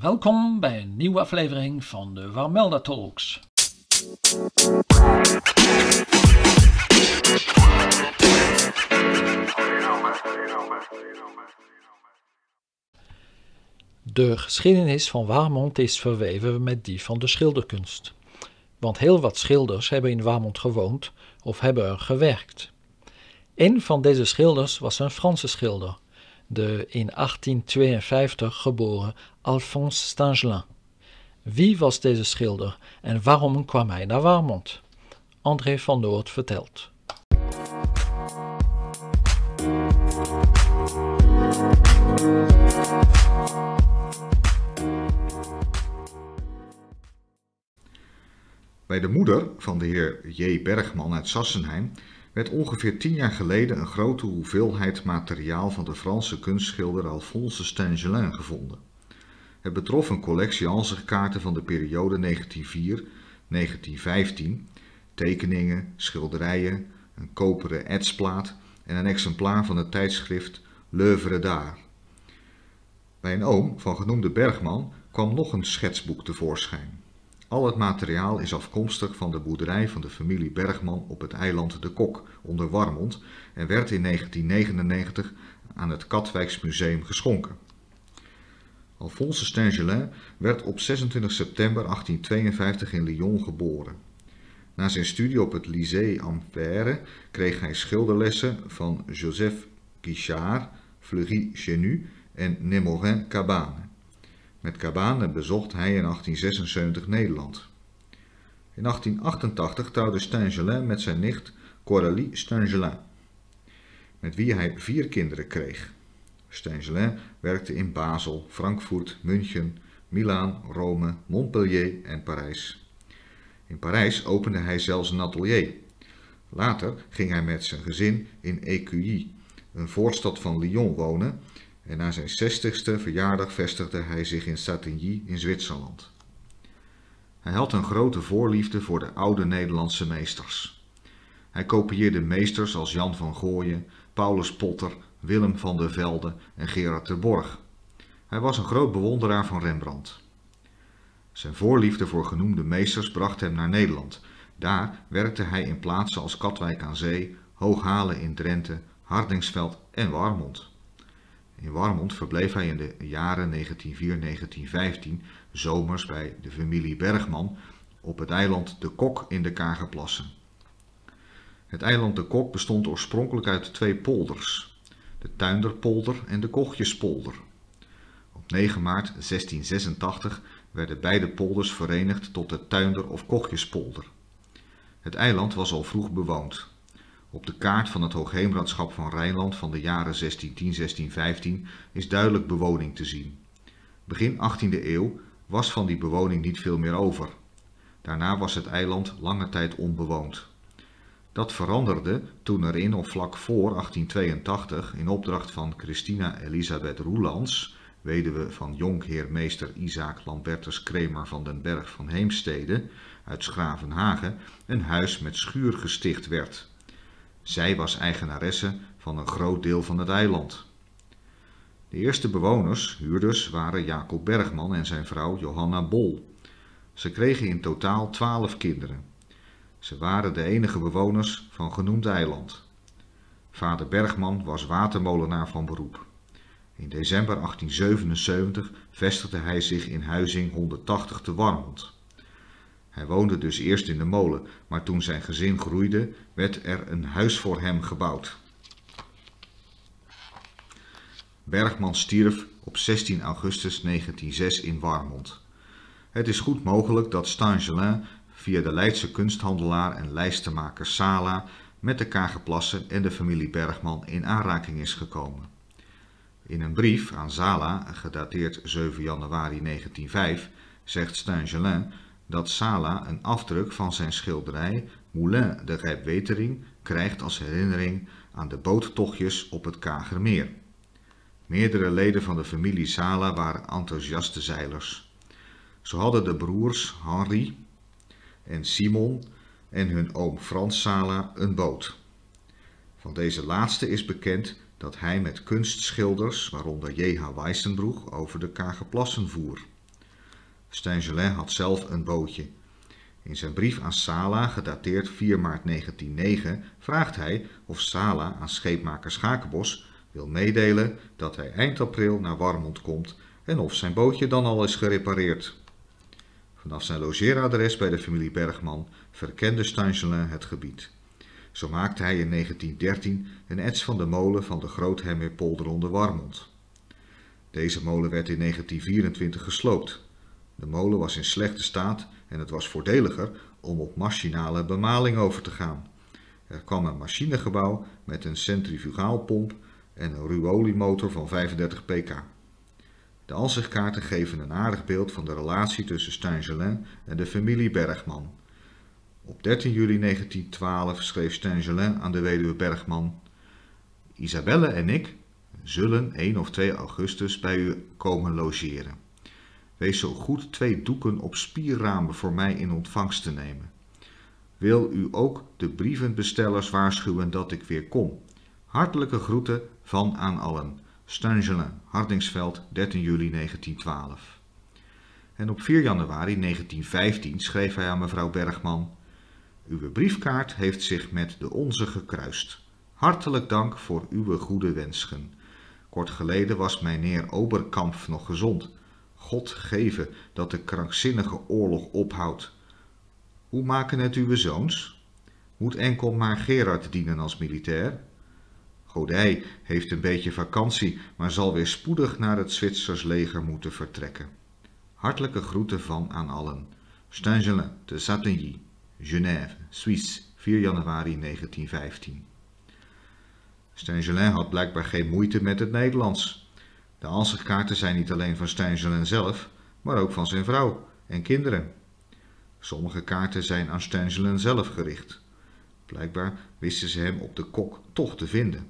Welkom bij een nieuwe aflevering van de Warmelda Talks. De geschiedenis van Warmond is verweven met die van de schilderkunst. Want heel wat schilders hebben in Warmond gewoond of hebben er gewerkt. Een van deze schilders was een Franse schilder, de in 1852 geboren Alphonse Stangelin. Wie was deze schilder en waarom kwam hij naar Warmond? André van Noord vertelt. Bij de moeder van de heer J. Bergman uit Sassenheim werd ongeveer tien jaar geleden een grote hoeveelheid materiaal van de Franse kunstschilder Alphonse Stangelin gevonden. Het betrof een collectie ansichtkaarten van de periode 1904-1915, tekeningen, schilderijen, een koperen etsplaat en een exemplaar van het tijdschrift L'œuvre d'art. Bij een oom van genoemde Bergman kwam nog een schetsboek tevoorschijn. Al het materiaal is afkomstig van de boerderij van de familie Bergman op het eiland De Kok onder Warmond en werd in 1999 aan het Katwijksmuseum geschonken. Alphonse Stangelin werd op 26 september 1852 in Lyon geboren. Na zijn studie op het Lycée Ampère kreeg hij schilderlessen van Joseph Guichard, Fleury Chenu en Nemorin Cabane. Met Cabane bezocht hij in 1876 Nederland. In 1888 trouwde Stangelin met zijn nicht Coralie Stangelin, met wie hij vier kinderen kreeg. Stangelin werkte in Basel, Frankfurt, München, Milaan, Rome, Montpellier en Parijs. In Parijs opende hij zelfs een atelier. Later ging hij met zijn gezin in Écueilly, een voorstad van Lyon, wonen en na zijn 60ste verjaardag vestigde hij zich in Satigny in Zwitserland. Hij had een grote voorliefde voor de oude Nederlandse meesters. Hij kopieerde meesters als Jan van Gooien, Paulus Potter, Willem van der Velde en Gerard ter Borg. Hij was een groot bewonderaar van Rembrandt. Zijn voorliefde voor genoemde meesters bracht hem naar Nederland. Daar werkte hij in plaatsen als Katwijk aan Zee, Hooghalen in Drenthe, Hardingsveld en Warmond. In Warmond verbleef hij in de jaren 1904-1915 zomers bij de familie Bergman op het eiland De Kok in de Kagerplassen. Het eiland De Kok bestond oorspronkelijk uit twee polders, de Tuinderpolder en de Kochjespolder. Op 9 maart 1686 werden beide polders verenigd tot de Tuinder- of Kochjespolder. Het eiland was al vroeg bewoond. Op de kaart van het Hoogheemraadschap van Rijnland van de jaren 1610-1615 is duidelijk bewoning te zien. Begin 18e eeuw was van die bewoning niet veel meer over. Daarna was het eiland lange tijd onbewoond. Dat veranderde toen er in of vlak voor 1882 in opdracht van Christina Elisabeth Roelands, weduwe van jonkheermeester Isaac Lambertus Kremer van den Berg van Heemstede uit Schravenhagen, een huis met schuur gesticht werd. Zij was eigenaresse van een groot deel van het eiland. De eerste bewoners, huurders, waren Jacob Bergman en zijn vrouw Johanna Bol. Ze kregen in totaal twaalf kinderen. Ze waren de enige bewoners van genoemd eiland. Vader Bergman was watermolenaar van beroep. In december 1877 vestigde hij zich in Huizing 180 te Warmond. Hij woonde dus eerst in de molen, maar toen zijn gezin groeide, werd er een huis voor hem gebouwd. Bergman stierf op 16 augustus 1906 in Warmond. Het is goed mogelijk dat Stangelin via de Leidse kunsthandelaar en lijstenmaker Sala met de Kagerplassen en de familie Bergman in aanraking is gekomen. In een brief aan Sala, gedateerd 7 januari 1905, zegt Stangelin dat Sala een afdruk van zijn schilderij Moulin de Rijpwetering krijgt als herinnering aan de boottochtjes op het Kagermeer. Meerdere leden van de familie Sala waren enthousiaste zeilers. Zo hadden de broers Henri en Simon en hun oom Frans Sala een boot. Van deze laatste is bekend dat hij met kunstschilders, waaronder J.H. Weissenbroeg, over de Kagerplassen voer. Stengelin had zelf een bootje. In zijn brief aan Sala, gedateerd 4 maart 1909, vraagt hij of Sala aan scheepmaker Schakenbos wil meedelen dat hij eind april naar Warmond komt en of zijn bootje dan al is gerepareerd. Vanaf zijn logeeradres bij de familie Bergman verkende Stangelin het gebied. Zo maakte hij in 1913 een ets van de molen van de Groothemmerpolder onder Warmond. Deze molen werd in 1924 gesloopt. De molen was in slechte staat en het was voordeliger om op machinale bemaling over te gaan. Er kwam een machinegebouw met een centrifugaalpomp en een ruoliemotor van 35 pk. De ansichtkaarten geven een aardig beeld van de relatie tussen Stangelin en de familie Bergman. Op 13 juli 1912 schreef Stangelin aan de weduwe Bergman: Isabelle en ik zullen 1 of 2 augustus bij u komen logeren. Wees zo goed twee doeken op spierramen voor mij in ontvangst te nemen. Wil u ook de brievenbestellers waarschuwen dat ik weer kom. Hartelijke groeten van aan allen. Stangelin, Hardingsveld, 13 juli 1912. En op 4 januari 1915 schreef hij aan mevrouw Bergman: Uw briefkaart heeft zich met de onze gekruist. Hartelijk dank voor uw goede wenschen. Kort geleden was mijnheer Oberkampf nog gezond. God geven dat de krankzinnige oorlog ophoudt. Hoe maken het uw zoons? Moet enkel maar Gerard dienen als militair? Godij heeft een beetje vakantie, maar zal weer spoedig naar het Zwitsers leger moeten vertrekken. Hartelijke groeten van aan allen. Stangelin de Satigny, Genève, Suisse, 4 januari 1915. Stangelin had blijkbaar geen moeite met het Nederlands. De ansichtkaarten zijn niet alleen van Stangelin zelf, maar ook van zijn vrouw en kinderen. Sommige kaarten zijn aan Stangelin zelf gericht. Blijkbaar wisten ze hem op de kok toch te vinden.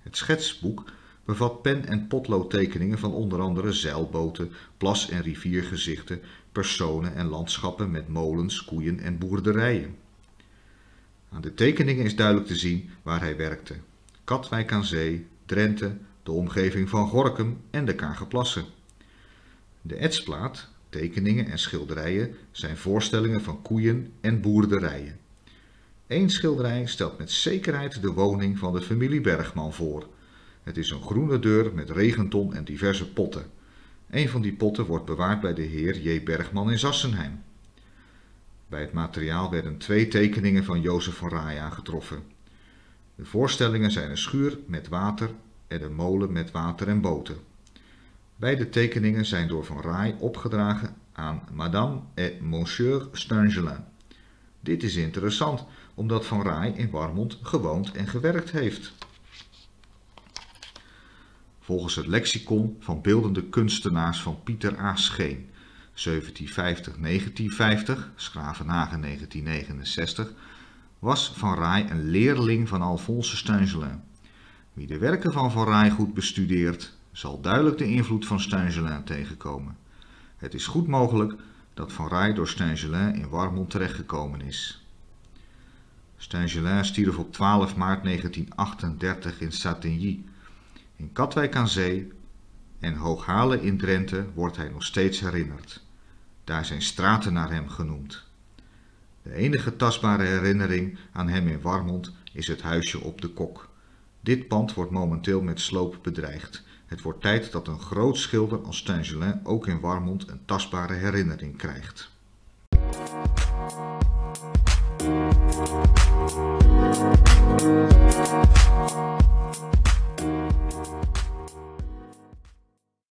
Het schetsboek bevat pen- en potloodtekeningen van onder andere zeilboten, plas- en riviergezichten, personen en landschappen met molens, koeien en boerderijen. Aan de tekeningen is duidelijk te zien waar hij werkte. Katwijk aan Zee, Drenthe, de omgeving van Gorkum en de Kagerplassen. De etsplaat, tekeningen en schilderijen zijn voorstellingen van koeien en boerderijen. Eén schilderij stelt met zekerheid de woning van de familie Bergman voor. Het is een groene deur met regenton en diverse potten. Een van die potten wordt bewaard bij de heer J. Bergman in Zassenheim. Bij het materiaal werden twee tekeningen van Jozef van Raai aangetroffen. De voorstellingen zijn een schuur met water en een molen met water en boten. Beide tekeningen zijn door Van Raai opgedragen aan Madame et Monsieur Stangelin. Dit is interessant, omdat Van Raai in Warmond gewoond en gewerkt heeft. Volgens het lexicon van beeldende kunstenaars van Pieter A. Scheen, 1750-1950, Schravenhagen 1969, was Van Raai een leerling van Alphonse Stangelin. Wie de werken van Van Raai goed bestudeert, zal duidelijk de invloed van Stangelin tegenkomen. Het is goed mogelijk dat Van Raai door Stangelin in Warmond terechtgekomen is. Stangelin stierf op 12 maart 1938 in Satigny. In Katwijk aan Zee en Hooghalen in Drenthe wordt hij nog steeds herinnerd. Daar zijn straten naar hem genoemd. De enige tastbare herinnering aan hem in Warmond is het huisje op de Kok. Dit pand wordt momenteel met sloop bedreigd. Het wordt tijd dat een groot schilder als Stangelin ook in Warmond een tastbare herinnering krijgt.